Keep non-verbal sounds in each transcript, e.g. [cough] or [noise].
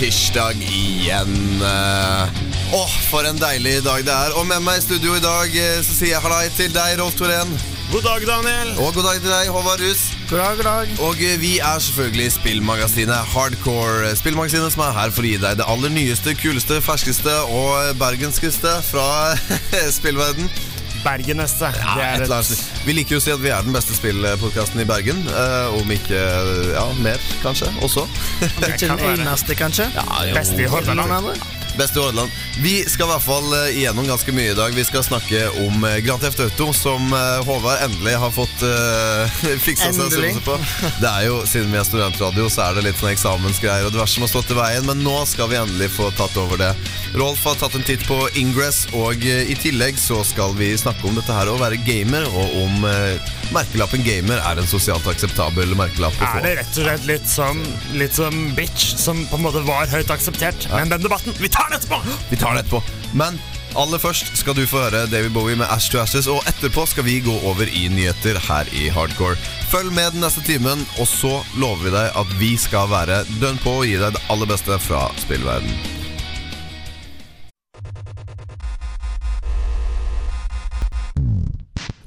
tirsdag igjen. Eh, Åh, for en deilig dag det er. Og med meg i studio i dag eh, så sier jeg hallai til deg, Rolf Torén. God dag, Daniel. Og god dag til deg, Håvard Russ. God dag, god dag. Og eh, vi er selvfølgelig spillmagasinet Hardcore. Spillmagasinet som er her for å gi deg det aller nyeste, kuleste, ferskeste og bergenskeste fra [laughs] spillverden. Bergeneste. Ja, et eller annet. Vi liker jo å si at vi er den beste spillpodkasten i Bergen. eh, om ikke ja, mer, kanskje. Også. Om Ikke den eneste, kanskje? beste i Hordaland. andre? Beste Hordaland. Vi skal i hvert fall eh, igjennom ganske mye i dag. Vi skal snakke om eh, Grand Theft Auto, som eh, Håvard endelig har fått [laughs] uh, fiksa seg størrelse på. Det er jo, Siden vi er studentradio, så er det litt sånn eksamensgreier og diverse som har stått i veien, men nå skal vi endelig få tatt over det. Rolf har tatt en titt på Ingress, og i tillegg så skal vi snakke om dette her å være gamer, og om eh, merkelappen gamer er en sosialt akseptabel merkelapp å Er det rett og slett litt som, litt som bitch, som på en måte var høyt akseptert? Men den debatten, vi tar den etterpå! Vi tar det etterpå. Men aller først skal du få høre David Bowie med Ash to Ashes, og etterpå skal vi gå over i nyheter her i Hardcore. Følg med den neste timen, og så lover vi deg at vi skal være dønn på og gi deg det aller beste fra spillverden.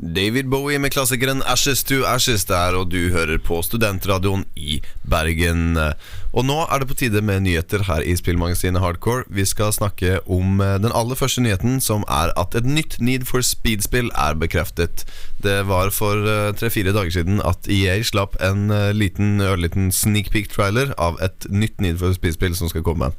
David Bowie med klassikeren Ashes to Ashes der, og du hører på Studentradioen i Bergen. Og nå er det på tide med nyheter her i spillmagasinet Hardcore. Vi skal snakke om eh, den aller første nyheten, som er at et nytt Need for Speed-spill er bekreftet. Det var for eh, tre-fire dager siden at EA slapp en eh, liten, ørliten sneak peek-trailer av et nytt Need for Speed-spill som skal komme.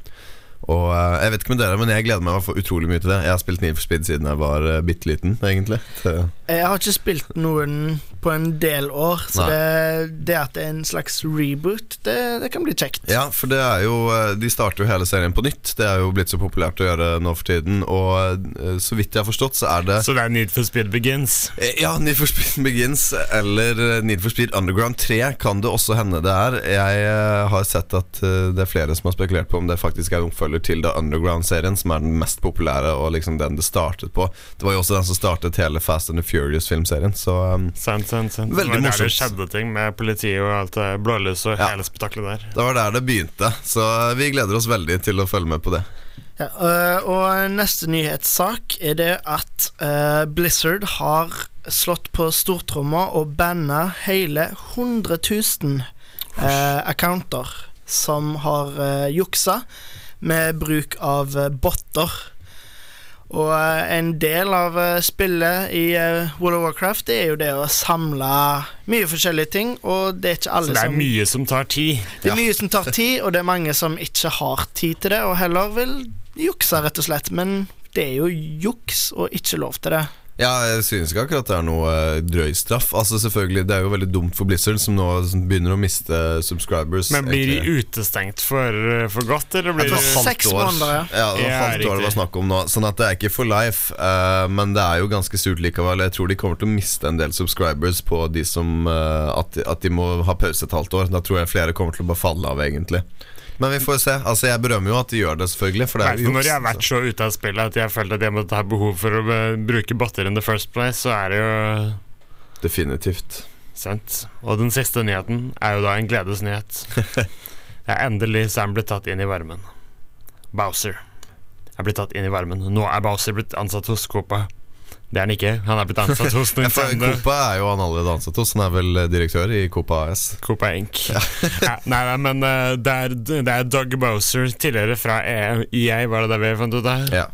Og eh, Jeg vet ikke med dere, men jeg gleder meg hvert utrolig mye til det. Jeg har spilt Need for Speed siden jeg var uh, bitte liten, egentlig. Jeg har ikke spilt noen på en del år, så det, det at det er en slags reboot, det, det kan bli kjekt. Ja, for det er jo eh, De starter jo hele serien på nytt. Det er jo blitt så populært å gjøre nå for tiden. Og så vidt jeg har forstått, så er det Så det er Need for Speed Begins. Ja, Need for Speed [laughs] Begins eller Need for Speed Underground 3 kan det også hende det er. Jeg har sett at det er flere som har spekulert på om det faktisk er en oppfølger til The Underground-serien, som er den mest populære og liksom den det startet på. Det var jo også den som startet hele Fast and the Furious-filmserien, så um, Sant, sant, sant. Veldig det var der det skjedde ting med politiet og alt det blålyset og Ja. hele spetakkelet der. det var der det begynte. Så eh, vi gleder oss veldig til å følge med på det. Ja, øh, og neste nyhetssak er det at øh, Blizzard har slått på stortromma og banna hele 100 000 øh, accounter som har øh, juksa med bruk av øh, botter. Og øh, en del av øh, spillet i World of Warcraft det er jo det å samle mye forskjellige ting, og det er ikke Så det er som mye som tar tid. det er mye som tar tid, og det er mange som ikke har tid til det, og heller vil jukse, rett og slett. Men det er jo juks og ikke lov til det. Ja, jeg synes ikke akkurat det er noe eh, drøy straff. Altså selvfølgelig, Det er jo veldig dumt for Blizzard, som nå begynner å miste subscribers. Men blir de utestengt for, for godt, eller blir tror For de halvt seks måneder, ja. Ja, det var Ja, halvt år det var snakk om nå. Sånn at det er ikke for life. uh, men det er jo ganske surt likevel. Jeg tror de kommer til å miste en del subscribers på de som uh, at, de- at de må ha pause et halvt år. Da tror jeg flere kommer til å bare falle av, egentlig. Men vi får se. Altså Jeg berømmer jo at de gjør det, selvfølgelig. For det er jo Når jeg har vært så ute av spillet at jeg føler at jeg måtte ha behov for å eh, bruke botter in the first place, så er det jo. Definitivt. sant. Og den siste nyheten er jo da en gledesnyhet. [laughs] Endelig så er han blitt tatt inn i varmen. Bowser er blitt tatt inn i varmen. Nå er Bowser blitt ansatt hos Copa. Det er han ikke. Han er blitt ansatt [laughs] hos Nintendo. Copa er jo han allerede ansatt hos. Han er vel direktør i Copa AS. Copa Inc. ja, nei, nei, men eh, det er, det er Doug Bowser, tidligere fra EA, var det det vi fant ut av? Ja.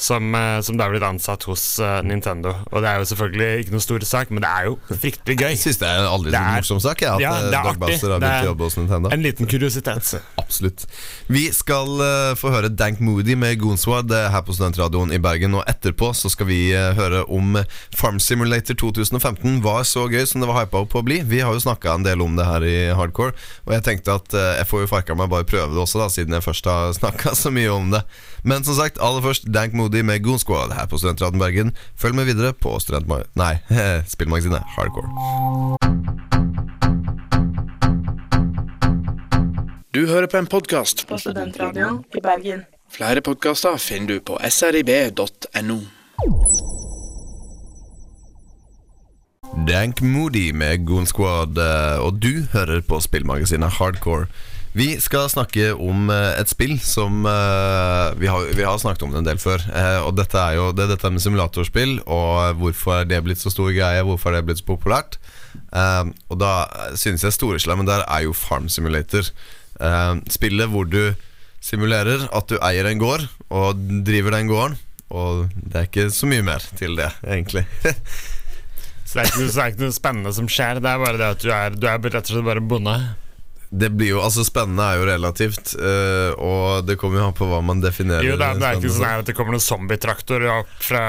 Som, eh, som da er blitt ansatt hos eh, Nintendo. Og det er jo selvfølgelig ikke noe stor sak, men det er jo fryktelig gøy. Jeg synes det er aldri så morsom sak. Ja, at Ja, eh, Doug artig. Har begynt å jobbe hos Nintendo. En liten kuriositet. Absolutt. Vi skal få høre Dank Moody med Goonswad er her på Studentradioen i Bergen. Og etterpå så skal vi høre om Farm Simulator 2015 var så gøy som det var hypa opp på å bli. Vi har jo snakka en del om det her i Hardcore, og jeg tenkte at jeg får jo farka meg bare prøve det også, da siden jeg først har [laughs] snakka så mye om det. Men som sagt, aller først Dank Moody med Goon Squad her på Studentradioen Bergen. Følg med videre på Studentmag... Nei, [laughs] spillmagasinet Hardcore. Du hører på en podkast. på Studentradioen i Bergen. Flere podkaster finner du på srib.no. Dank Moody med Goon Squad, eh, og du hører på spillmagasinet Hardcore. Vi skal snakke om eh, et spill som eh, vi, har, vi har snakket om det en del før. eh, Og dette er jo det dette med simulatorspill, og hvorfor er det blitt så stor greie, hvorfor er det blitt så populært. Og da synes jeg storeslammen der er jo Farm Simulator. Spillet hvor du simulerer at du eier en gård og driver den gården. Og det er ikke så mye mer til det, egentlig. [laughs] Så det er, ikke, så det er ikke noe spennende som skjer. Det er bare det at du er, du er rett og slett bare bonde. Det blir jo, altså Spennende er jo relativt, eh, og det kommer jo an på hva man definerer. Jo, det er, det er ikke sånn at det kommer noen zombietraktor opp fra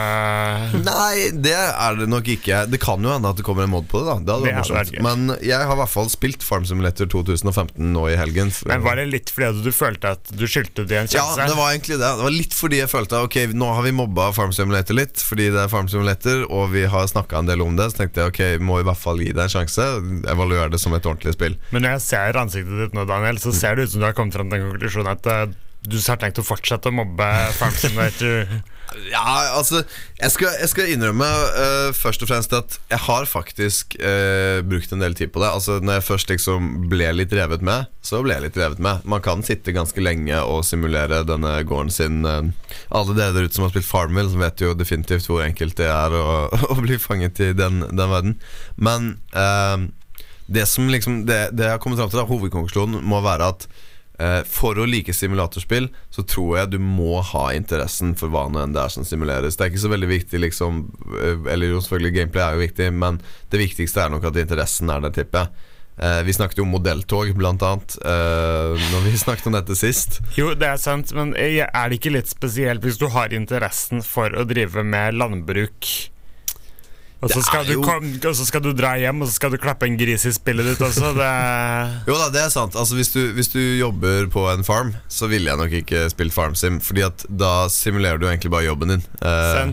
Nei, det er det nok ikke. Det kan jo hende at det kommer en mod på det. da Det hadde Det vært morsomt. Men jeg har i hvert fall spilt Farm Simulator 2015 nå i helgen. Men Var det litt fordi du følte at du skyldte det en Ja, det var egentlig det. Det var litt fordi jeg følte Ok, nå har vi mobba Farm Simulator litt, fordi det er Farm Simulator, og vi har snakka en del om det. Så tenkte jeg ok, må i hvert fall gi det en sjanse. Evaluere det som et ordentlig spill. Men når jeg ser ansiktet ditt nå, Daniel, så ser det ut som du har kommet frem til en konklusjon at eh, du har tenkt å fortsette å mobbe Farm Simulator. [laughs] Ja, altså Jeg skal, jeg skal innrømme uh, først og fremst at jeg har faktisk uh, brukt en del tid på det. Altså Når jeg først liksom ble litt revet med, så ble jeg litt revet med. Man kan sitte ganske lenge og simulere denne gården sin. Uh, alle dere der ute som har spilt Farmville, som vet jo definitivt hvor enkelt det er å, [laughs] å bli fanget i den, den verden. Men det som liksom Det, det jeg har kommet fram til, da, hovedkonklusjonen må være at Eh, For å like simulatorspill så tror jeg du må ha interessen for hva nå enn det er som simuleres. Det er ikke så veldig viktig, liksom eh, Eller jo, selvfølgelig, gameplay er jo viktig, men det viktigste er nok at interessen er der, tipper jeg. Eh, vi snakket jo om modelltog, blant annet, eh, når vi [laughs] snakket om dette sist. Jo, det er sant, men eh, er det ikke litt spesielt hvis du har interessen for å drive med landbruk? Og så skal, du jo- skal du dra hjem, og så skal du klappe en gris i spillet ditt også. Det [laughs] Jo da, det er sant. Altså Hvis du, hvis du jobber på en farm, så ville jeg nok ikke spilt FarmSim, Fordi at da simulerer du egentlig bare jobben din. Uh.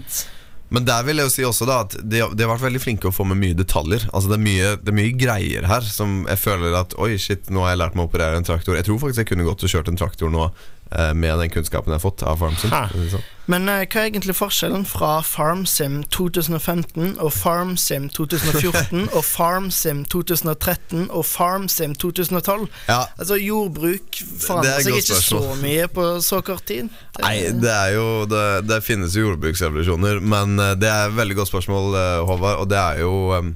Men der vil jeg jo si også da at de, de har vært veldig flinke å få med mye detaljer. Altså Det er mye, det er mye greier her som jeg føler at Oi, shit, nå har jeg lært meg å operere en traktor. Jeg tror faktisk jeg kunne gått og kjørt en traktor nå med den kunnskapen jeg har fått av FarmSim. Sånn. Men eh, hva er egentlig forskjellen fra FarmSim 2015 og FarmSim 2014 [laughs] og FarmSim 2013 og FarmSim 2012? Ja, Altså Jordbruk er forandrer seg ikke ikke så mye på så kort tid. Det- [laughs] Nei, det er jo Det, det finnes jo jordbruksrevolusjoner, men eh, det er et veldig godt spørsmål, eh, Håvard. Og det er jo eh,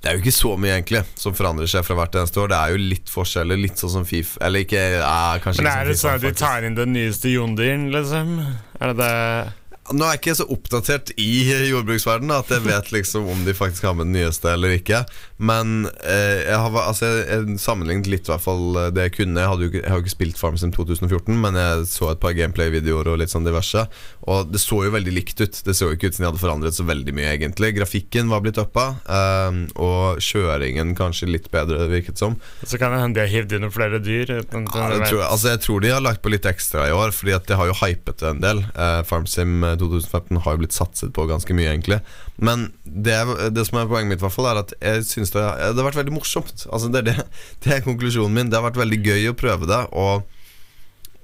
Det er jo ikke så mye egentlig som forandrer seg fra hvert eneste år. Det er jo litt forskjeller, litt sånn som Fif Eller ikke ja, kanskje Men er det sånn at de tar inn den nyeste Jondyren, liksom? Er det det Nå er jeg ikke så oppdatert i jordbruksverdenen at jeg vet liksom om de faktisk har med den nyeste eller ikke. Men eh, jeg har altså, jeg, jeg sammenlignet litt i hvert fall eh, det jeg kunne. Jeg, jo jeg har jo ikke spilt Farm Sim 2014, men jeg så et par gameplay-videoer og litt sånn diverse. Og det så jo veldig likt ut. Det så jo ikke ut som de hadde forandret så veldig mye, egentlig. Grafikken var blitt uppa, eh, og kjøringen kanskje litt bedre, virket som. Så kan det hende de har hivd inn flere dyr? Uten Ja, jeg, tror altså jeg tror de har lagt på litt ekstra i år, Fordi at de har jo hypet det en del. Eh, FarmSim 2015 har jo blitt satset på ganske mye, egentlig. Men det, det som er poenget mitt, hvert fall er at jeg synes det, det har vært veldig morsomt. Altså det, er det, det er konklusjonen min. Det har vært veldig gøy å prøve det. Og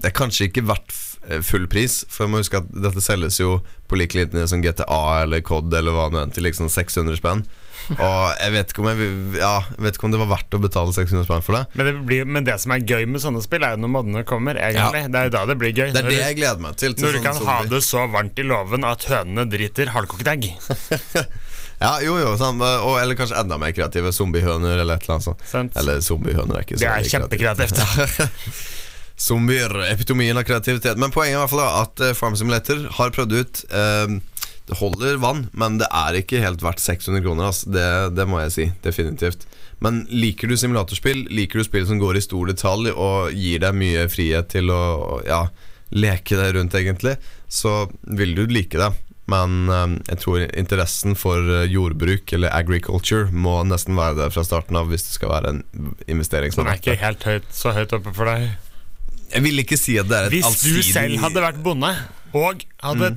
det er kanskje ikke verdt eh, full pris, for jeg må huske at dette selges jo på like linje som GTA eller COD eller hva nå enn til liksom 600 spenn. Og jeg vet ikke om jeg Ja, jeg vet ikke om det var verdt å betale 600 spenn for det. Men det, blir, men det som er gøy med sånne spill, er jo når modene kommer. egentlig Det er jo da det blir gøy. Det er det jeg gleder meg til. til Når du sånn kan ha det så varmt i låven at hønene driter hardkokt egg. [laughs] Ja, jo, jo, sånn, og, eller kanskje enda mer kreative zombiehøner eller et eller annet sånt. Eller zombiehøner er ikke så Det er kjempekreativt. [laughs] Zombier, epitomien av kreativitet. Men poenget er i hvert fall da, at eh, Farm Simulator har prøvd ut eh, Det holder vann, men det er ikke helt verdt 600 kroner. Altså. Det, det må jeg si. Definitivt. Men liker du simulatorspill, liker du spill som går i stor detalj og gir deg mye frihet til å ja, leke deg rundt, egentlig, så vil du like det. Men eh, jeg tror interessen for eh, jordbruk eller agriculture må nesten være der fra starten av hvis det skal være en investering Den er ikke helt høyt, så høyt oppe for deg. Jeg vil ikke si at det er et Hvis du selv hadde vært bonde, Og hadde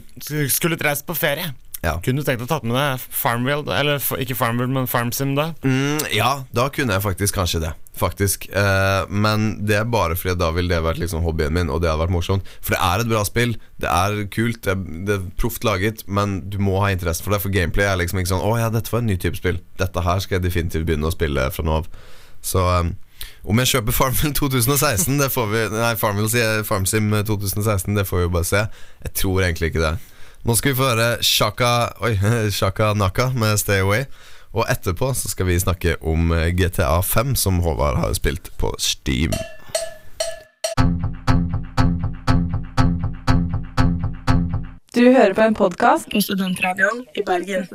skulle reist på ferie. Ja. Kunne du tenkt å tatt med deg Farmville, eller ikke Farmville, men Farmsim, da? Mm, ja, da kunne jeg faktisk kanskje det. Faktisk eh, Men det er bare fordi da ville det vært liksom hobbyen min, og det hadde vært morsomt. For det er et bra spill. Det er kult, det er, det er proft laget, men du må ha interesse for det. For gameplay er liksom ikke sånn Å ja, dette var en ny type spill. Dette her skal jeg definitivt begynne å spille fra nå av. Så eh, om jeg kjøper Farmville 2016, det får vi Nei, Farmville sier Farmsim 2016, det får vi jo bare se. Jeg tror egentlig ikke det. Nå skal vi få høre Shaka, oi, [laughs] Shaka Naka med Stay Away. Og etterpå så skal vi snakke om eh, GTA 5, som Håvard har spilt på Steam. Du hører på en podkast på Studentradioen i Bergen.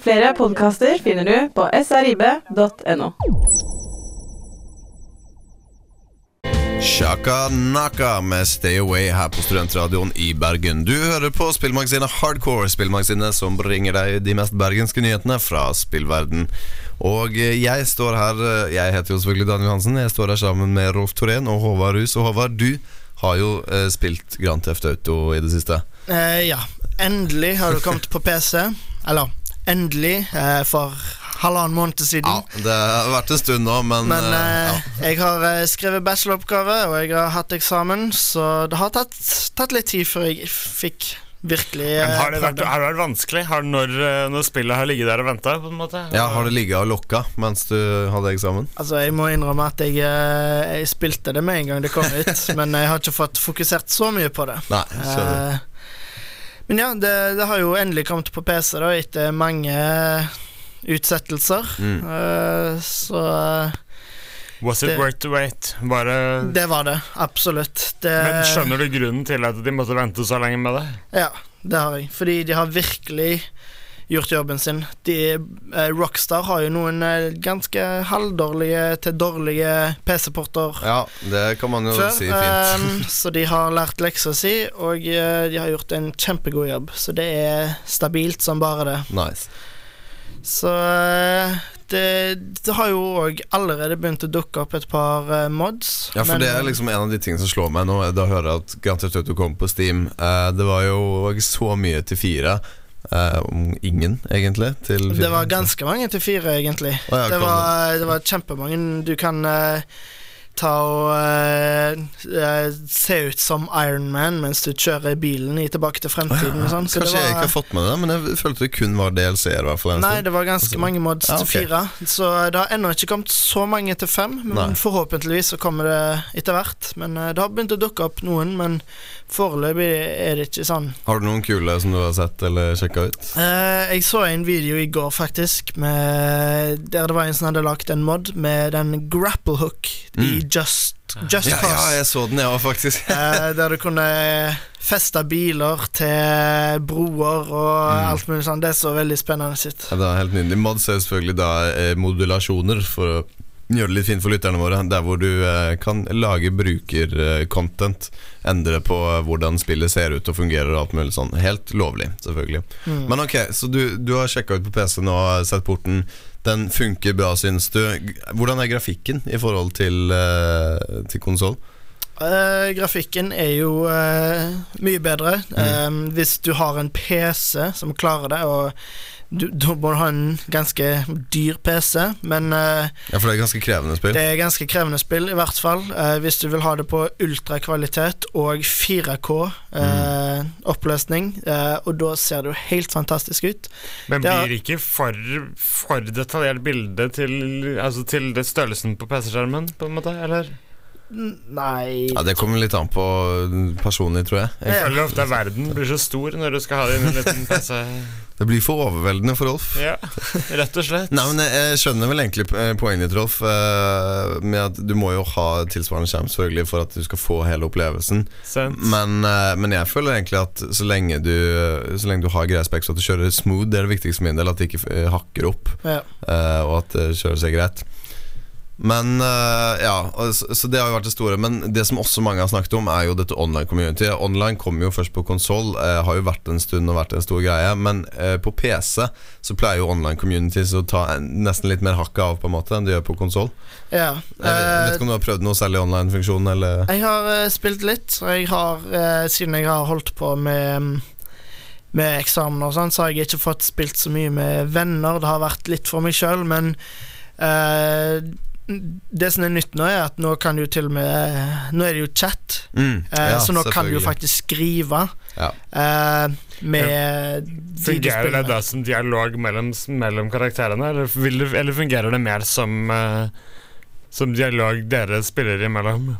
Flere podkaster finner du på srib.no. Shaka Naka med Stay Away her på Studentradioen i Bergen. Du hører på spillmagasinet Hardcore, spillmagasinet som bringer deg de mest bergenske nyhetene fra spillverden. Og eh, jeg står her, eh, jeg heter jo selvfølgelig Daniel Hansen, jeg står her sammen med Rolf Torén og Håvard Rus. Og Håvard, du har jo eh, spilt Grand Theft Auto i det siste. Eh, ja, endelig har du kommet på PC. Eller endelig, eh, for halvannen måned siden. Ja, det har vært en stund nå, men, Men eh, eh, ja. jeg har eh, skrevet bacheloroppgave, og jeg har hatt eksamen, så det har tatt, tatt litt tid før jeg fikk virkelig eh, Men har det, vært, har det vært vanskelig? Har det når, eh, når spillet har ligget der og venta? ja, Har det ligget og lokka mens du hadde eksamen? Altså, Jeg må innrømme at jeg, eh, jeg spilte det med en gang det kom ut, [laughs] men jeg har ikke fått fokusert så mye på det. Nei, skjønner. Eh, men ja, det, det har jo endelig kommet på PC da etter mange utsettelser. Mm. Uh, så eh, Was it Det- worth the wait? Bare det var det. Absolutt. Det, Men skjønner du grunnen til at de måtte vente så lenge med det? Ja, det har jeg. Fordi de har virkelig gjort jobben sin. De, eh, Rockstar har jo noen eh, ganske halvdårlige til dårlige PC-porter Ja, det kan man jo før. si fint. ehm, [laughs] så de har lært leksa si, og eh, de har gjort en kjempegod jobb. Så det er stabilt som bare det. Nice. Så eh, det, det har jo òg allerede begynt å dukke opp et par eh, mods. Ja, for det er liksom en av de tingene som slår meg nå. Da hører jeg at Grand Theft Auto kom på Steam. Eh, det var jo ikke så mye til fire. Eh, om ingen, egentlig. Til fire. Det var ganske mange til fire, egentlig. Oh, ja, det, var, det var kjempemange. Du kan eh, ta og eh, se ut som Iron Man mens du kjører bilen i Tilbake til fremtiden. Ja, sånn. Så Kanskje det jeg ikke har fått med det, men jeg følte det kun var DLC-er. Nei, stund. det var ganske Altså- mange mods Ja, til fire. Så det har ennå ikke kommet så mange til fem. Men Nei. forhåpentligvis så kommer det etter hvert. Men eh, det har begynt å dukke opp noen, men foreløpig er det ikke sånn. Har du noen kule som du har sett eller sjekka ut? Uh, jeg så en video i går, faktisk, med, der det var en som hadde lagt en mod med den grapple hook i Just, just ja, Ja, ja, jeg så den, jeg òg, faktisk. Eh, der du kunne feste biler til broer og Mm. alt mulig sånn. Det så veldig spennende ut. Ja, det er helt nydelig. Mods er selvfølgelig da eh, modulasjoner for å gjøre det litt fint for lytterne våre. Der hvor du eh, kan lage brukercontent. Endre på hvordan spillet ser ut og fungerer og alt mulig sånn. Helt lovlig, selvfølgelig. Mm. Men ok, så du, du har sjekka ut på PC-en og sett porten. Den funker bra, syns du. Hvordan er grafikken i forhold til, uh, til konsoll? Eh, grafikken er jo uh, mye bedre. Mm. Eh, hvis du har en PC som klarer det, og du, da må du ha en ganske dyr PC, men eh, Ja, for det er ganske krevende spill. det er ganske krevende spill, i hvert fall. Eh, hvis du vil ha det på ultrakvalitet og 4K eh, oppløsning, eh, og da ser det jo helt fantastisk ut. Men Det blir ikke for, for detaljert bilde til, altså til det størrelsen på PC-skjermen, på en måte? Eller? Nei Ja, Det kommer litt an på personlig, tror jeg. Jeg føler ofte at verden blir så stor når du skal ha det inn i en liten PC. [laughs] Det blir for overveldende for Rolf. Ja, rett og slett. Nei, men jeg, skjønner vel egentlig eh, poenget ditt, Rolf. eh, Med at du må jo ha tilsvarende skjerm selvfølgelig for at du skal få hele opplevelsen. Men, eh, men jeg føler egentlig at så lenge du Så lenge du har greie speks, at du kjører smooth, det er det viktigste for min del. At det ikke eh, hakker opp, Ja. eh, og at det kjører seg greit. Men eh, ja, så, det har jo vært det store. Men det som også mange har snakket om, er jo dette online community. Online kom jo først på konsoll, eh, har jo vært en stund og vært en stor greie. Men eh, på PC så pleier jo online communities å ta en, nesten litt mer hakket av på en måte enn de gjør på konsoll. Ja. Jeg vet, ikke om du har prøvd noe særlig online-funksjon, eller Jeg har spilt litt, og jeg har, siden jeg har holdt på med med eksamen og sånn, så har jeg ikke fått spilt så mye med venner. Det har vært litt for meg sjøl, men eh, det som er nytt nå, er at nå kan du til og med Nå er det jo chat, mm, eh, så nå kan du jo faktisk skrive Ja. eh, med Fungerer det da som dialog mellom, mellom karakterene, eller, vil, det- eller fungerer det mer som eh, Som dialog dere spiller imellom?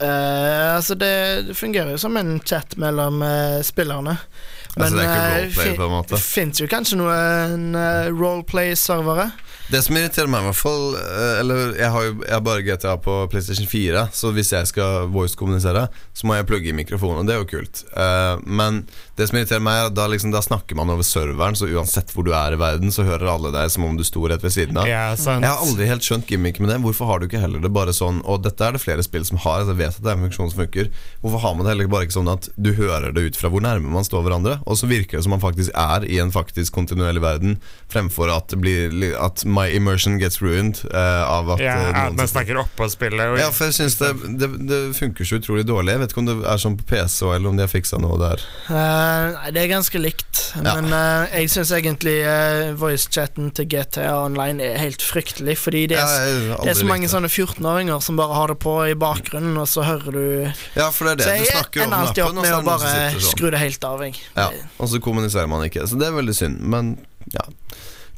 Eh, altså det, det fungerer jo som en chat mellom eh, spillerne. Altså, det er ikke eh, roleplay, fin- på en måte. Det fins jo kanskje noen uh, roleplay-servere. Det som irriterer meg, i hvert fall eh, Eller jeg har jo jeg har bare GTA på PlayStation 4, så hvis jeg skal voice-kommunisere, så må jeg plugge i mikrofonen, og det er jo kult. Eh, men det som irriterer meg, er at da, liksom, da snakker man over serveren, så uansett hvor du er i verden, så hører alle deg som om du sto rett ved siden av. Ja. Jeg har aldri helt skjønt gimmick med det. Hvorfor har du ikke heller det bare sånn Og dette er det flere spill som har, altså jeg vet at det er en funksjon som funker. Hvorfor har man det heller bare ikke sånn at du hører det ut fra hvor nærme man står hverandre? Og så virker det som man faktisk er i en faktisk kontinuerlig verden, fremfor at, det blir, at at my immersion gets ruined uh, av at Ja, eh, at noen man snakker oppå spillet. Og, ja, for jeg synes det, det, det funker så utrolig dårlig. Jeg vet ikke om det er sånn på PC eller om de har fiksa noe der. Uh, det er ganske likt. Ja. Men uh, jeg syns egentlig uh, voice-chatten til GTA Online er helt fryktelig, fordi det er, Ja, det er så mange det. sånne 14-åringer som bare har det på i bakgrunnen, og så hører du Ja, for det er det det. Du snakker om lappen, og så er det noen som bare sitter sånn. skru det helt av, jeg. Ja, og så kommuniserer man ikke. Så det er veldig synd. Men ja.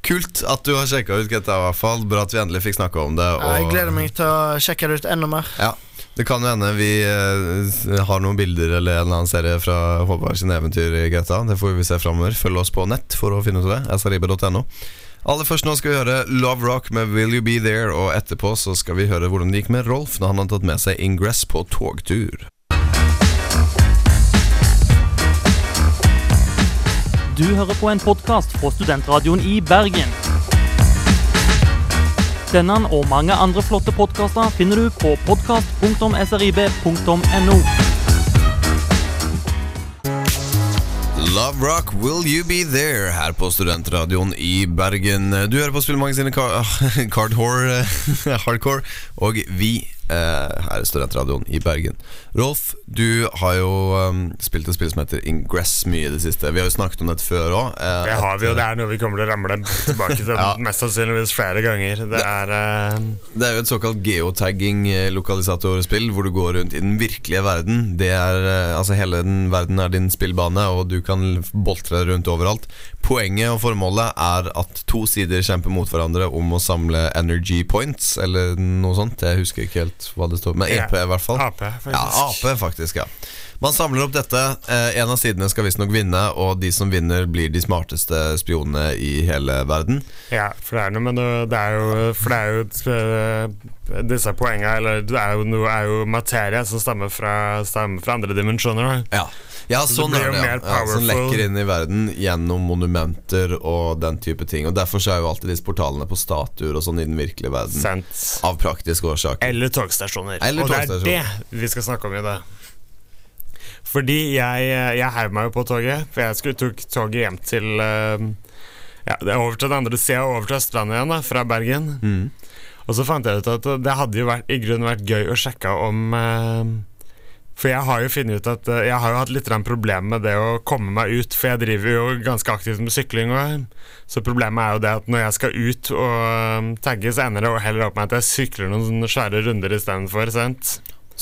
Kult at du har sjekka ut GTA, i hvert fall. Bra at vi endelig fikk snakka om det. Jeg gleder meg til å sjekke det ut enda mer. Ja, Det kan jo hende vi eh, har noen bilder eller en eller annen serie fra Håvard sin eventyr i GTA. Det får vi se framover. Følg oss på nett for å finne ut av det. srib.no. Aller først nå skal vi høre Love Rock med Will You Be There, og etterpå så skal vi høre hvordan det gikk med Rolf når han har tatt med seg Ingress på togtur. Du hører på en podkast fra Studentradioen i Bergen. Denne og mange andre flotte podkaster finner du på podkast.srib.no. Love Rock, Will You Be There her på Studentradioen i Bergen. Du hører på spillmagasinet sine [laughs] Card Whore, eh, [laughs] Hardcore, og vi her er Studentradioen i Bergen. Rolf, du har jo um, spilt et spill som heter Ingress mye i det siste. Vi har jo snakket om dette før òg. det har vi jo, det er noe vi kommer til å ramle tilbake til [laughs] Ja. mest sannsynligvis flere ganger. Det er eh, Det er jo et såkalt geotagging-lokalisatorspill, hvor du går rundt i den virkelige verden. Det er, eh, altså Hele den verden er din spillbane, og du kan boltre rundt overalt. Poenget og formålet er at to sider kjemper mot hverandre om å samle energy points, eller noe sånt. Jeg husker ikke helt hva det står Men EP, i hvert fall. AP, faktisk. Ja, AP, faktisk. ja Man samler opp dette. Eh, en av sidene skal visstnok vinne, og de som vinner, blir de smarteste spionene i hele verden. Ja, for det er noe med noe Det er jo, for det er jo øh, Disse poengene Eller det er jo, noe, er jo materie som stammer fra, stammer fra andre dimensjoner. Ja, ja Så sånn er det. Ja. Ja, som lekker inn i verden gjennom monumenter og den type ting. Og Derfor så er jo alltid disse portalene på statuer og sånn i den virkelige verden. Sent. Av praktiske årsaker. Eller togstasjoner. Eller og det er det vi skal snakke om i dag. Fordi jeg, jeg heiv meg jo på toget, for jeg skulle tok toget hjem til øh, ja, det er over til den andre sida, over til Østlandet igjen, da, fra Bergen. Mm. Og så fant jeg ut at det hadde jo vært, i grunnen vært gøy å sjekke om eh, For jeg har jo funnet ut at eh, jeg har jo hatt litt problemer med det å komme meg ut, for jeg driver jo ganske aktivt med sykling Og, Så problemet er jo det at når jeg skal ut og eh, tagge, så ender det heller opp med at jeg sykler noen svære runder istedenfor.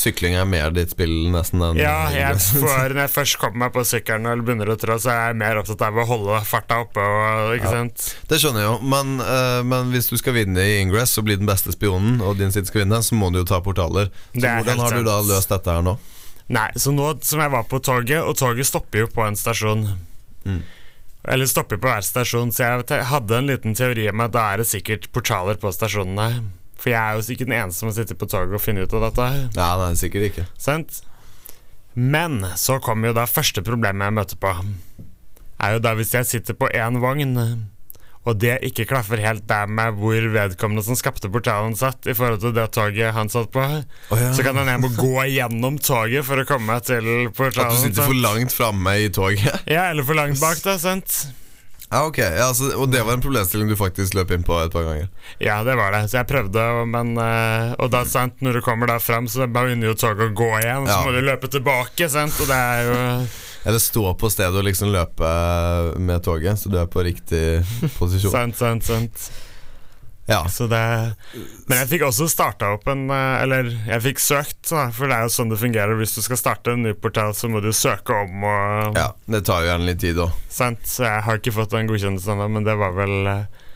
Sykling er mer ditt spill nesten enn Ja, jeg får, [laughs] når jeg først kommer meg på sykkelen og begynner å trå, så er jeg mer opptatt av å holde farta oppe. Og, ikke Ja. sant? Det skjønner jeg jo, men, uh, men hvis du skal vinne i Ingress og bli den beste spionen, og din side skal vinne, så må du jo ta portaler. Så hvordan har du da løst dette her nå? Nei, så nå som jeg var på toget, og toget stopper jo på en stasjon Mm. Eller stopper på hver stasjon, så jeg hadde en liten teori om at da er det sikkert portaler på stasjonene. For jeg er jo ikke den eneste som sitter på toget og finner ut av dette. Ja, nei, sikkert ikke. Sent? Men så kommer jo da første problemet jeg møter på. Er jo da hvis jeg sitter på én vogn, og det ikke klaffer helt der med hvor vedkommende som skapte portalen satt, i forhold til det toget han satt på, ja. så kan han må gå gjennom toget for å komme til portalen. At du sitter for langt framme i toget? [laughs] Ja, eller for langt bak, da. sant? Ja, ok, ja, altså, Og det var en problemstilling du faktisk løp inn på et par ganger? Ja, det var det. Så jeg prøvde, men eh, Og da, sant, når du kommer der fram, så begynner jo toget å gå igjen, og så Ja. må du løpe tilbake, sant, og det er jo Eller stå på stedet og liksom løpe med toget, så du er på riktig posisjon. Sant, sant, sant. Ja, Så det Men jeg fikk også starta opp en eh, Eller jeg fikk søkt, da, for det er jo sånn det fungerer. Hvis du skal starte en ny portal, så må du søke om og ja, det tar jo gjerne litt tid òg. Sant? Så jeg har ikke fått den godkjennelsen ennå, men det var vel eh,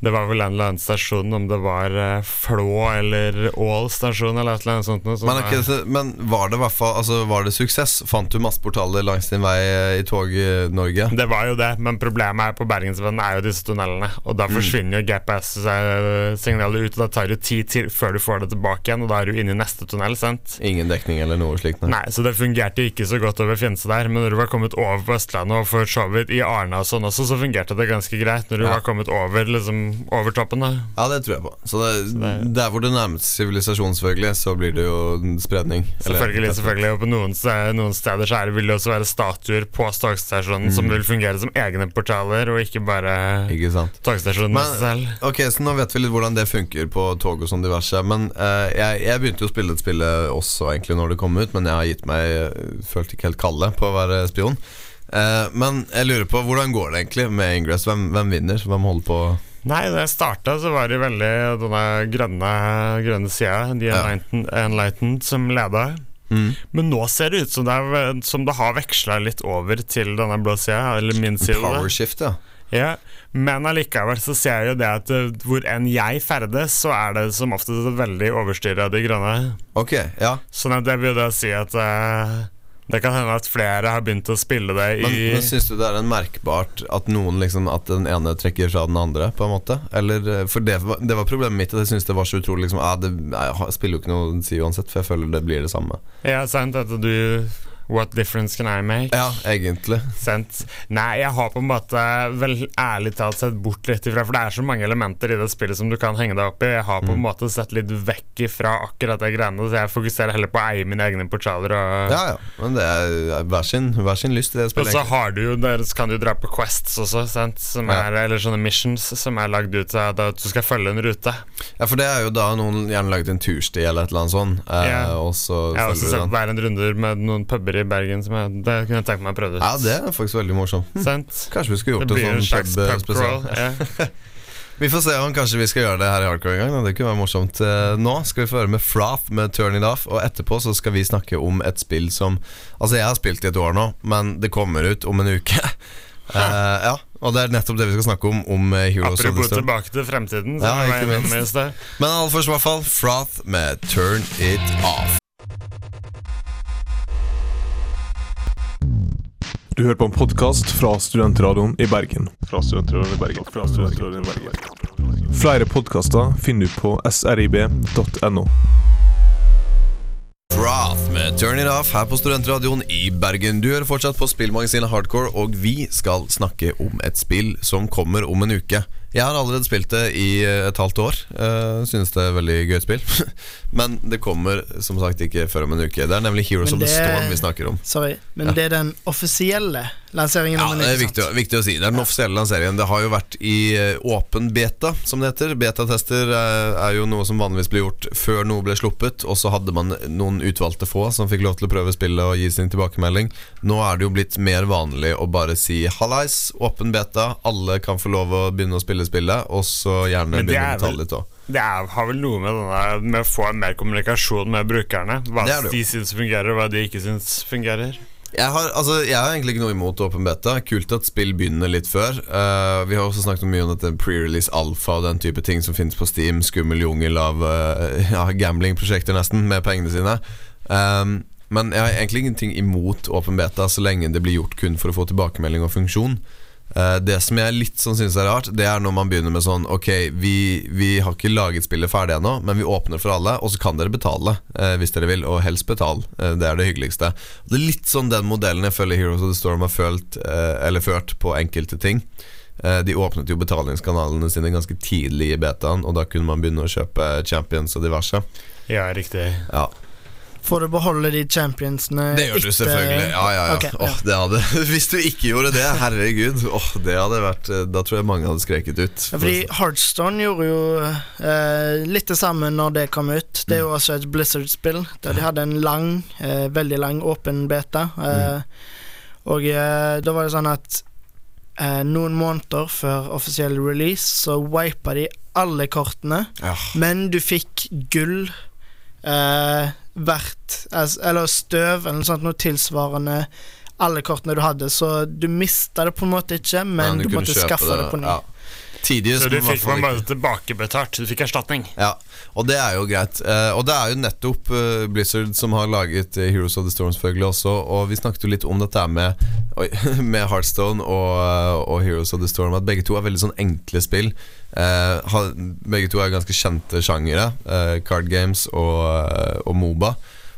Det var vel en eller annen stasjon, om det var eh, Flå eller Ål stasjon eller et eller annet sånt. Men, okay, men var det hvert fall Altså, var det suksess? Fant du masse portaler langs din vei eh, i Tog-Norge? det var jo det, men problemet er på Bergensvennen er jo disse tunnelene. Og Mm. da forsvinner jo GPS-signalet ut, og da tar det tid til før du får det tilbake igjen, og da er du inne i neste tunnel, sant? Ingen dekning eller noe slikt? Nei, så det fungerte ikke så godt over Finse der, men når du var kommet over på Østlandet, og for så vidt i Arna og sånn også, så fungerte det ganske greit. Når du Ja. var kommet over, liksom, over toppen, da. Ja, det tror jeg på. Så det, det- der hvor det nærmest sivilisasjon, selvfølgelig, så blir det jo spredning. spredning. Eller- Selvfølgelig, selvfølgelig. Og på noen, noen steder så er det, vil det også være statuer på togstasjonen som vil fungere som egne portaler, og ikke bare Ikke sant. togstasjonen Men- selv. Ok, så Nå vet vi litt hvordan det funker på tog og sånn diverse. Men uh, jeg, jeg begynte jo å spille et spill også egentlig når det kom ut, men jeg har gitt meg eh, Følte ikke helt kalde på å være spion. Eh, men jeg lurer på hvordan går det egentlig med Ingress? Hvem, hvem vinner? Hvem holder på Nei, da jeg starta, så var det veldig denne grønne, grønne sida, Ja. Enlightened, Enlightened, som leda. mm. Men nå ser det ut som det, er, som det har veksla litt over til denne blå sida, eller min side. da. Power shift, ja. Ja, men allikevel så ser jeg jo det at eh, hvor enn jeg ferdes, så er det som oftest veldig overstyre av de grønne. Ok, ja. Sånn at det vil da si at eh, det kan hende at flere har begynt å spille det Men, i men syns du det er en merkbart at noen liksom At den ene trekker fra den andre, på en måte? Eller, eh, For det var, det var problemet mitt, at jeg syns det var så utrolig liksom, ah, det, Jeg spiller jo ikke noe å si uansett, for jeg føler det blir det samme. Ja, sant, at du What difference can I make? Ja, egentlig. Sent. Nei, jeg har på en måte vel ærlig talt sett bort litt ifra For det er så mange elementer i det spillet som du kan henge deg opp i. Jeg har på en Mm. måte sett litt vekk ifra akkurat de greiene, så jeg fokuserer heller på å eie mine egne portaler. Og, Ja, ja. Men det er hver sin, hver sin lyst i det spillet. og så har du jo der kan du dra på quests også, sent, Som Ja. er, eller sånne missions som er lagd ut av at du skal følge en rute. Ja, for det er jo da noen gjerne lagd en tursti eller et eller annet sånt, eh, Ja. og så Jeg har også følger sett hver en runder med noen puber i Bergen som jeg, det kunne jeg tenkt meg å prøve ut. Ja, det er faktisk veldig morsomt. Kanskje vi skulle gjort det, en sånn pub pub-spesial. crawl. Ja. [laughs] Vi får se om kanskje vi skal gjøre det her i Hardcore en gang. Da. Det kunne være morsomt. Eh, Nå skal vi få høre med Froth med Turn It Off, og etterpå så skal vi snakke om et spill som Altså, jeg har spilt i et år nå, men det kommer ut om en uke. Uh, [laughs] ja, og det er nettopp det vi skal snakke om, om eh, Heroes Apropos tilbake til fremtiden, Ja, ikke minst. Men aller først, i hvert fall, Froth med Turn It Off. Du hører på en podkast fra Studentradioen i Bergen. Fra Studentradioen i Bergen. Fra Studentradioen i Bergen. Flere podkaster finner du på srib.no. Froth med Turn It Off her på Studentradioen i Bergen. Du hører fortsatt på spillmagasinet Hardcore, og vi skal snakke om et spill som kommer om en uke. Jeg har allerede spilt det i eh, et halvt år. Uh, synes det er veldig gøy spill. [laughs] Men det kommer som sagt ikke før om en uke. Det er nemlig Heroes of the Storm vi snakker om. Sorry, men det er den offisielle lanseringen Ja, det er viktig, viktig å si. Det er den offisielle lanseringen. Det har jo vært i eh, åpen beta, som det heter. Betatester er, er jo noe som vanligvis blir gjort før noe ble sluppet, og så hadde man noen utvalgte få som fikk lov til å prøve spillet og gi sin tilbakemelding. Nå er det jo blitt mer vanlig å bare si hallais, åpen beta, alle kan få lov å begynne å spille spillet, og så gjerne begynne å betale litt òg. Det er, har vel noe med, denne, med å få mer kommunikasjon med brukerne. Hva Det det de syns fungerer, og hva de ikke syns fungerer. Jeg har, altså, jeg har egentlig ikke noe imot åpen beta. Kult at spill begynner litt før. Uh, vi har også snakket mye om dette pre-release alfa og den type ting som finnes på Steam. Skummel jungel av uh, [laughs] ja, gamblingprosjekter, nesten, med pengene sine. Um, men jeg har egentlig ingenting imot åpen beta så lenge det blir gjort kun for å få tilbakemelding og funksjon. Eh, det som jeg litt sånn synes er rart, det er når man begynner med sånn Ok, vi, vi har ikke laget spillet ferdig ennå, men vi åpner for alle, og så kan dere betale eh, hvis dere vil, og helst betale. Eh, det er det hyggeligste. Det er litt sånn den modellen jeg føler Heroes of the Storm har følt, eh, eller ført på enkelte ting. Eh, De åpnet jo betalingskanalene sine ganske tidlig i betaen, og da kunne man begynne å kjøpe champions og diverse. Ja, riktig. Ja, Får å beholde de championsene Det gjør du etter- selvfølgelig. Ja, ja, ja. Ok, Åh, det hadde, [laughs] hvis du ikke gjorde det, herregud, oh, det hadde vært eh, Da tror jeg mange hadde skreket ut. Ja, fordi Heartstone gjorde jo eh, litt det samme når det kom ut. Det er jo også et Blizzard-spill, der de hadde en lang, eh, veldig lang åpen beta. Eh, Og eh, da var det sånn at eh, noen måneder før offisiell release så wipa de alle kortene, Ja. men du fikk gull eh, hvert altså, Eller støv, eller noe sånt, noe tilsvarende alle kortene du hadde, så du mista det på en måte ikke, men, du, du måtte skaffe det, på ny. Ja. Tidligst, Så du fikk man bare tilbakebetalt. Du fikk erstatning. Ja, og det er jo greit. Eh, og det er jo nettopp eh, Blizzard som har laget eh, Heroes of the Storm selvfølgelig også. Og vi snakket jo litt om dette med, [laughs] med Heartstone og, og Heroes of the Storm. At begge to er veldig sånn enkle spill. Begge to er ganske kjente sjangere. Card games og, og Moba.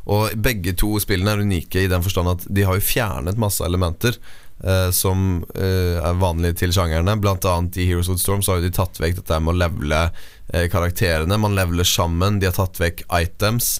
Og begge to spillene er unike i den forstand at de har jo fjernet masse elementer. Uh, som uh, er vanlige til sjangerne. Blant annet i Heroes of the Storm så har de tatt vekk dette med å levele uh, karakterene. Man leveler sammen. De har tatt vekk items.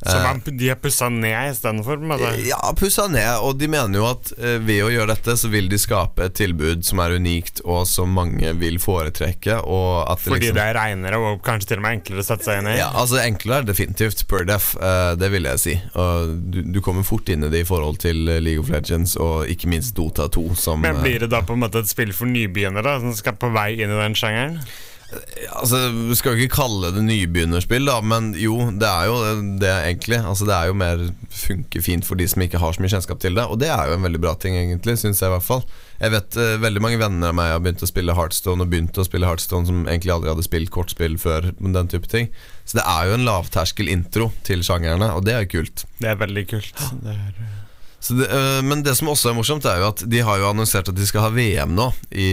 Så Eh, man, de har pussa ned istedenfor? ja, pussa ned. Og de mener jo at eh, ved å gjøre dette, så vil de skape et tilbud som er unikt, og som mange vil foretrekke. Det Fordi liksom, det er reinere og kanskje til og med enklere å sette seg inn i? ja, altså Enklere er definitivt per def, eh, det vil jeg si. Du, du kommer fort inn i det i forhold til eh, League of Legends og ikke minst Dota 2. Som, Men eh, blir det da på en måte et spill for nybegynnere som skal på vei inn i den sjangeren? Altså, Vi skal jo ikke kalle det nybegynnerspill, da, men jo, det er jo det egentlig. Altså, Det er jo mer funker fint for de som ikke har så mye kjennskap til det, og det er jo en veldig bra ting, egentlig, syns jeg i hvert fall. Jeg vet uh, veldig mange venner av meg har begynt å spille Heartstone, og begynt å spille Heartstone som egentlig aldri hadde spilt kortspill før, men den type ting. Så det er jo en lavterskel intro til sjangerne, og det er jo kult. Det er veldig kult. Det er, Så det, øh, men det som også er morsomt, er jo at de har jo annonsert at de skal ha VM nå i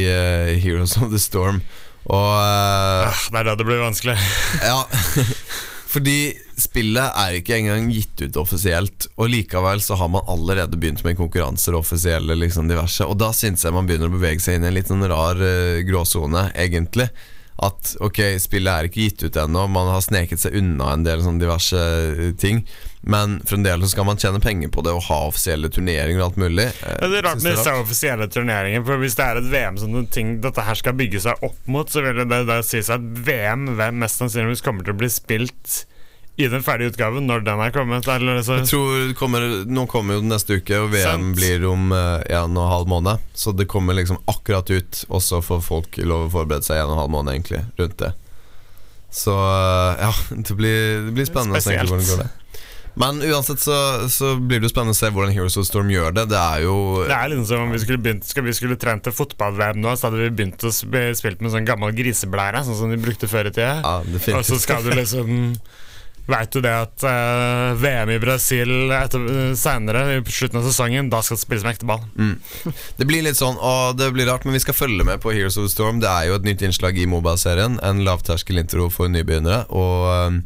Heroes of the Storm. Og øh, Ah, det er da det blir vanskelig. [laughs] Ja, fordi spillet er ikke engang gitt ut offisielt, og likevel så har man allerede begynt med konkurranser offisielle, liksom diverse. Og da syns jeg man begynner å bevege seg inn i en litt sånn rar uh, gråsone, egentlig. At ok, spillet er ikke gitt ut ennå, man har sneket seg unna en del sånn diverse eh, ting. Men fremdeles skal man tjene penger på det og ha offisielle turneringer og alt mulig. ja, det er rart med disse offisielle turneringer, for hvis det er et VM som ting dette her skal bygge seg opp mot, så vil det da si seg at VM mest sannsynligvis kommer til å bli spilt i den ferdige utgaven når den er kommet. Eller, så, Jeg tror kommer, Nå kommer jo den neste uke, og VM Sent. blir om eh, en og en halv måned. Så det kommer liksom akkurat ut, og så får folk lov å forberede seg en og en halv måned egentlig rundt det. Så eh, ja, det blir, det blir spennende å se hvordan det går. det Men uansett så, så blir det jo spennende å se hvordan Heroes of Storm gjør det. Det er jo det er liksom som om vi skulle begynt vi skulle trent til fotball-VM nå, så hadde vi begynt å spille med sånn gammel griseblære, sånn som de brukte før i tida. ja, Og så skal du liksom Veit du det at uh, VM i Brasil etter, uh, senere, i slutten av sesongen, da skal det spilles med ekte ball? Det blir litt sånn, og det blir rart, men vi skal følge med på Heroes of the Storm. Det er jo et nytt innslag i Mobile-serien. En lavterskel-intro for nybegynnere. Og um,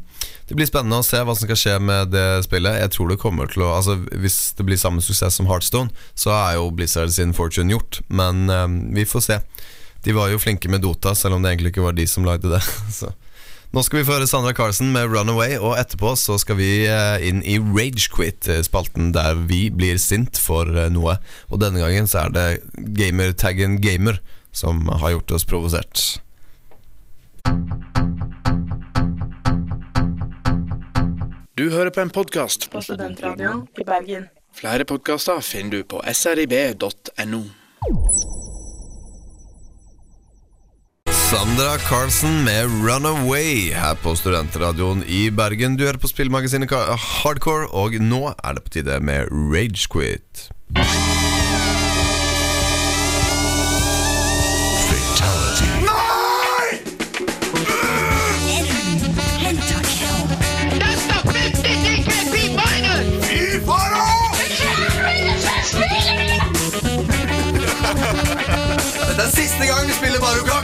det blir spennende å se hva som skal skje med det spillet. Jeg tror det kommer til å Altså Hvis det blir samme suksess som Heartstone, så er jo Blizzard sin fortune gjort. Men um, vi får se. De var jo flinke med Dota, selv om det egentlig ikke var de som lagde det. [laughs] Så nå skal vi få høre Sandra Carlsen med 'Runaway', og etterpå så skal vi eh, inn i Ragequit-spalten, der vi blir sint for eh, noe. Og denne gangen så er det gamertaggen 'gamer' som har gjort oss provosert. Du hører på en podkast. På Studentradioen i Bergen. Flere podkaster finner du på srib.no. Sandra Carlsen med 'Runaway' her på Studentradioen i Bergen. Du hører på spillmagasinet Hardcore, og nå er det på tide med Ragequit. That's the 56 P minus! Fy faen! Dette er siste gang vi spiller Mario Kart!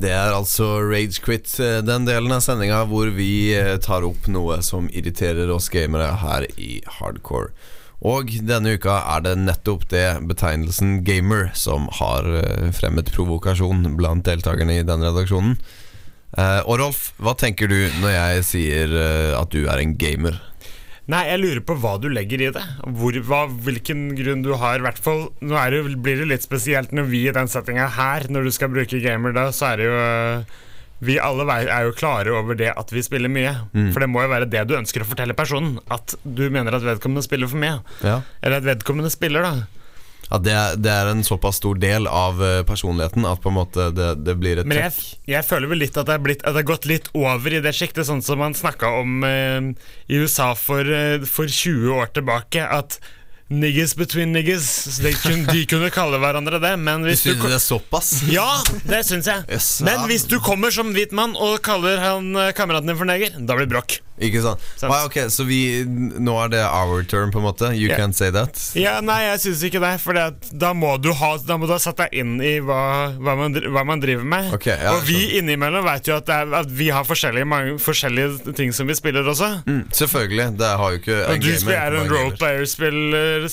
Det er altså Ragequit, eh, den delen av sendinga hvor vi eh, tar opp noe som irriterer oss gamere her i Hardcore. Og denne uka er det nettopp det betegnelsen gamer som har eh, fremmet provokasjon blant deltakerne i denne redaksjonen. Og Rolf, hva tenker du når jeg sier at du er en gamer? Nei, jeg lurer på hva du legger i det. Hvor, hva, hvilken grunn du har. hvert fall, Nå er det, blir det litt spesielt når vi i den settinga her, når du skal bruke gamer, da, så er det jo øh, Vi alle er jo klare over det at vi spiller mye. Mm. For det må jo være det du ønsker å fortelle personen. At du mener at vedkommende spiller for mye. Ja, Eller at vedkommende spiller, da. Det, er, det er en såpass stor del av eh, personligheten at på en måte det, det blir et Men jeg, jeg føler vel litt at det er, blitt, at det er gått litt over i det sjiktet, sånn som man snakka om eh, i USA for, eh, for 20 år tilbake. At niggas between niggas de, kunne, de kunne kalle hverandre det, men hvis du Synes du det er såpass? Ja, det syns jeg. Yes, Men hvis du kommer som hvit mann og kaller han eh, kameraten din for neger, da blir det bråk. Ikke sant? Sant. Ah, ok, Så vi, nå er det our turn, på en måte? You yeah. can't say that? Ja, Nei, jeg syns ikke det. For da må du ha Da må du ha satt deg inn i hva, hva, man, hva man driver med. Ok, ja, og vi jeg innimellom vet jo at, er, at vi har forskjellige, mange, forskjellige ting som vi spiller også. Mm, selvfølgelig. Det har jo ikke Og du gamer, spiller- er en role roleplayer-spiller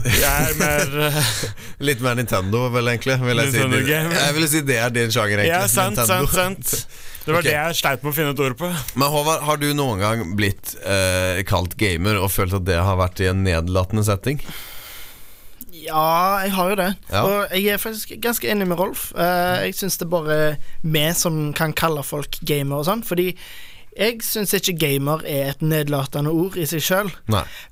Jeg er mer uh, [laughs] Litt mer Nintendo, vel, egentlig. Vil jeg, si. Nintendo jeg vil si det er din sjanger, egentlig. Ja, sant, Nintendo. sant, sant. [laughs] Det var okay. det jeg sleit med å finne et ord på. Men Håvard, har du noen gang blitt eh, kalt gamer og følt at det har vært i en nedlatende setting? Ja, jeg har jo det. Ja. Og jeg er faktisk ganske enig med Rolf. Eh, jeg syns det er bare vi som kan kalle folk gamer og sånn. Fordi jeg syns ikke gamer er et nedlatende ord i seg sjøl.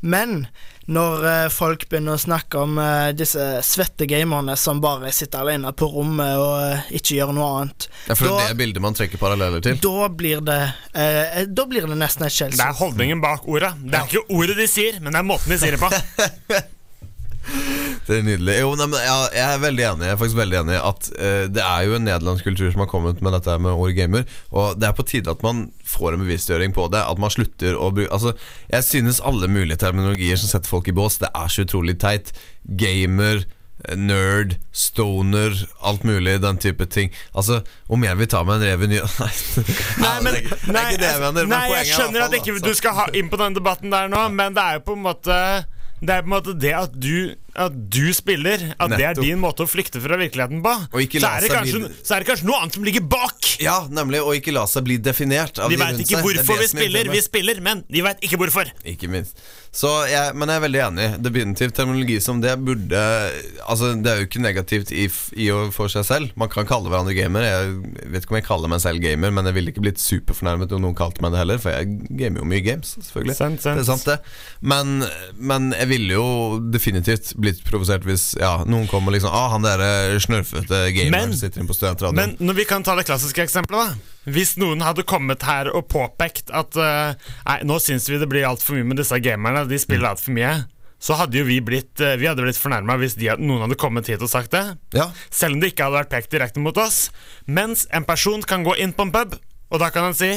Men når uh, folk begynner å snakke om uh, disse svette gamerne som bare sitter alene på rommet og uh, ikke gjør noe annet, Ja, for det Da- er det bildet man trekker paralleller til. da blir det eh, Da blir det nesten et Det er holdningen bak ordet. Det er ikke ordet de sier, men det er måten de sier det på. [laughs] Det er nydelig. Jo, nei, men ja, jeg er veldig enig Jeg er faktisk veldig enig at eh, det er jo en nederlandsk kultur som har kommet med dette med ord gamer. Og det er på tide at man får en bevisstgjøring på det. At man slutter å bruke Altså, jeg synes alle mulige terminologier som setter folk i bås, det er så utrolig teit. Gamer, nerd, stoner, alt mulig, den type ting. Altså, om jeg vil ta meg en rev i ny [laughs] Nei, Nei, men, det er det er nei, ikke det jeg mener. nei, jeg er skjønner at ikke du skal ha inn på den debatten der nå, men det er jo på en måte det er på en måte det at du, at du spiller, at det er din måte å flykte fra virkeligheten på. Ikke Så er, kanskje, bli- så er det kanskje noe annet som ligger bak! Ja, nemlig. Og ikke la seg bli definert av De de veit rundt ikke seg. Det er hvorfor det vi er spiller. Vi spiller, men de veit ikke hvorfor. Ikke minst. Så jeg, men jeg er veldig enig. Definitivt terminologi som det burde Altså Det er jo ikke negativt i, i og for seg selv. Man kan kalle hverandre gamer. Jeg vet ikke om jeg kaller meg selv gamer, men jeg ville ikke blitt superfornærmet om noen kalte meg det heller, for jeg gamer jo mye games, selvfølgelig. Sent, sent. Det er sant, det. Men, men jeg ville jo definitivt blitt provosert hvis ja, noen kommer liksom Ah, han der snørfete gameren sitter inne på studentradioen. Men når vi kan ta det klassiske eksempelet, da. Hvis noen hadde kommet her og påpekt at uh, Nei, nå syns vi det blir altfor mye med disse gamerne, de spiller altfor mye. Så hadde jo vi blitt eh, Vi hadde blitt fornærma hvis de, noen hadde kommet hit og sagt det. ja, Selv om det ikke hadde vært pekt direkte mot oss. Mens en person kan gå inn på en pub, og da kan han si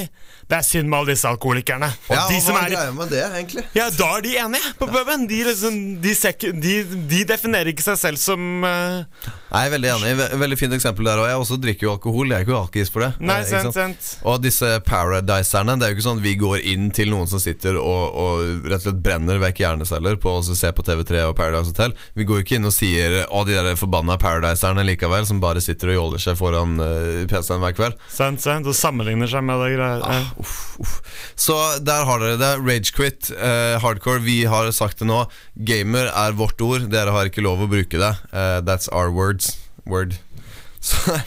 det er synd med alle disse alkoholikerne. Og ja de som hva er greia med det, egentlig? ja, da er de enige på puben. De, liksom, de, de, de definerer ikke seg selv som uh... Nei, veldig enig. Veldig fint eksempel der. Og jeg også drikker jo alkohol. Jeg er ikke alkis for det. Nei, sent, sant, sant? sant. Og disse paradiserne, det er jo ikke sånn at vi går inn til noen som sitter og, og rett og slett brenner vekk hjerneceller på å se på TV3 og Paradise Hotel. Vi går jo ikke inn og sier 'Å, de der forbanna paradiserne' likevel, som bare sitter og jåler seg foran uh, PC-en hver kveld. Sant, sant, og sammenligner seg med det greia. Ah, uff, uff. Så der har dere det. Ragequit, eh, hardcore. Vi har sagt det nå. Gamer er vårt ord. Dere har ikke lov å bruke det. Eh, that's our words. Word. [laughs] Så,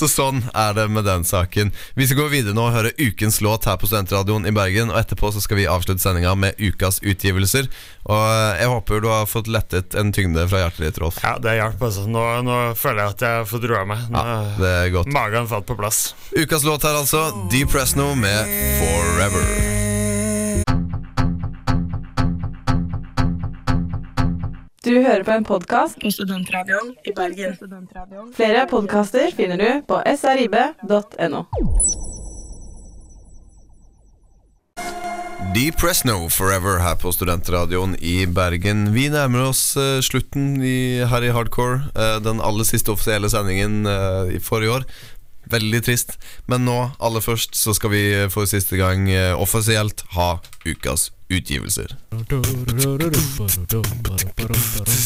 så sånn er det med den saken. Vi skal gå videre nå og høre ukens låt her på Studentradioen i Bergen. Og etterpå så skal vi avslutte sendinga med ukas utgivelser. Og jeg håper du har fått lettet en tyngde fra hjertet ditt, Rolf. Ja, det hjalp. Altså. Nå, nå føler jeg at jeg fått roa meg. Nå, Ja, det er godt. Magen falt på plass. Ukas låt her, altså. Deep Presno med Forever. Du hører på en podkast På Studentradioen i Bergen. Flere podkaster finner du på srib.no. Deep Press No Forever her på Studentradioen i Bergen. Vi nærmer oss uh, slutten i, her i Hardcore. Uh, den aller siste offisielle sendingen eh, i forrige år. Veldig trist. Men nå, aller først, så skal vi for siste gang eh, offisielt ha ukas utgivelser.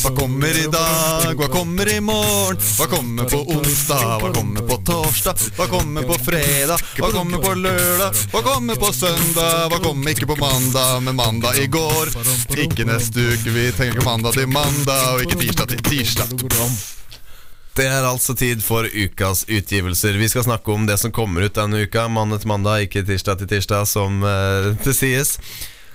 Hva kommer i dag, hva kommer i morgen? Hva kommer på onsdag, hva kommer på torsdag? Hva kommer på fredag, hva kommer på lørdag? Hva kommer på søndag, hva kommer ikke på mandag? Men mandag i går, ikke neste uke. Vi tenker mandag til mandag, og ikke tirsdag til tirsdag. Det er altså tid for ukas utgivelser. Vi skal snakke om det som kommer ut denne uka. Mandag til mandag, ikke tirsdag til tirsdag, som uh, det sies.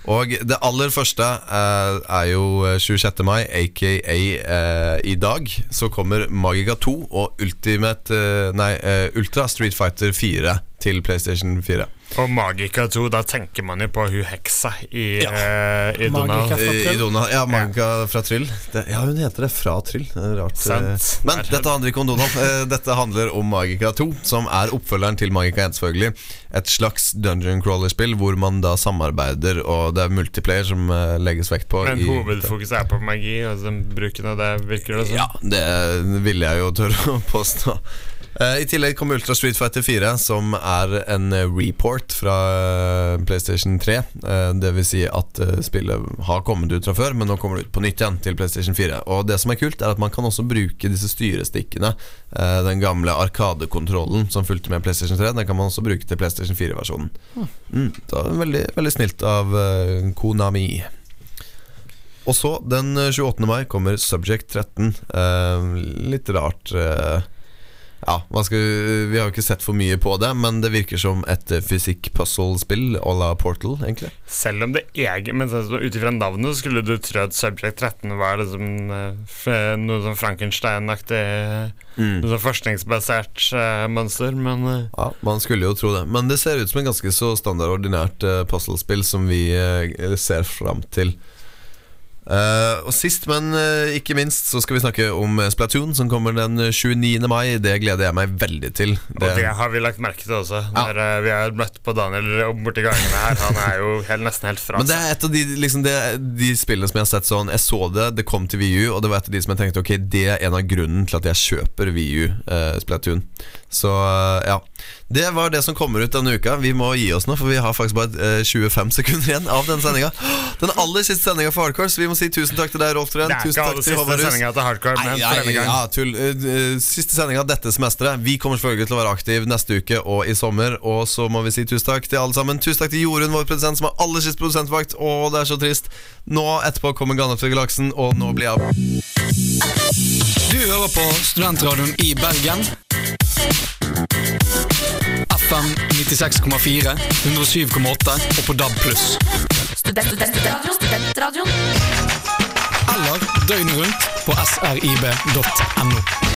Og det aller første eh, er jo 26. mai, aka eh, i dag. Så kommer Magica 2 og Ultimate eh, Nei, eh, Ultra Street Fighter 4 til PlayStation 4. Og Magica 2, da tenker man jo på hun heksa i, Ja. eh, i Donald. Ja, Magica fra Tryll. Det, ja, hun heter det fra Tryll. Det er rart. Sant. eh. Men dette handler ikke om Donald. Eh, Dette handler om Magica 2, som er oppfølgeren til Magica 1, selvfølgelig. Et slags dungeon crawler-spill hvor man da samarbeider, og det er multiplayer som eh, legges vekt på. Men hovedfokuset er på magi, og så bruken av det virker det som. Ja, det vil jeg jo tørre å påstå. Eh, I tillegg kommer Ultra Street Fighter 4, som er en eh, report fra eh, PlayStation 3. Eh, Det vil si at spillet har kommet ut fra før, men nå kommer det ut på nytt igjen til PlayStation 4. Og det som er kult, er at man kan også bruke disse styrestikkene. Den gamle Arkadekontrollen som fulgte med PlayStation 3, den kan man også bruke til PlayStation 4-versjonen. Mm, det var veldig, veldig snilt av Konami. Og så, den eh, 28. mai, kommer Subject 13. Eh, litt rart Ja, skal vi, har jo ikke sett for mye på det, men det virker som et eh, fysikk-puzzle-spill à la Portal, egentlig. Selv om det egen Men ut ifra navnet skulle du tro at Subject 13 var liksom eh, noe sånn Frankenstein-aktig Mm. Noe sånn forskningsbasert uh, mønster, men uh. Ja, Man skulle jo tro det. Men det ser ut som en ganske så standard ordinært uh, puzzlespill som vi eh, ser fram til. Eh, og Sist, men uh, ikke minst, så skal vi snakke om eh, Splatoon, som kommer den 29. mai. Det gleder jeg meg veldig til. Og det har vi lagt merke til også. Når uh, vi har møtt på Daniel borti gangene her. Han er jo helt, nesten helt fra Men det er et av de, liksom det, de spillene som jeg har sett sånn Jeg så det, det kom til VU, og det var et av de som jeg tenkte Ok, det er en av grunnen til at jeg kjøper VU uh, Splatoon. Så ja. Det var det som kommer ut denne uka. Vi må gi oss nå, for vi har faktisk bare eh, 25 sekunder igjen av denne sendinga. Den aller siste sendinga for Hardcore, så vi må si tusen takk til deg, Rolf Tren. Tusen takk til Håvard Rus. til Hardcore, men Nei, nei, ja, tull. Eh, eh, Siste sendinga dette semesteret. Vi kommer selvfølgelig til å være aktiv neste uke og i sommer. Og så må vi si tusen takk til alle sammen. Tusen takk til Jorunn, vår produsent, som har aller siste produsentvakt. Å, det er så trist. Nå etterpå kommer Gandalf til galaksen, og nå blir jeg Du hører på Studentradioen i Bergen. FM 96,4, 107,8 og på DAB+. Eller døgnet rundt på srib.no.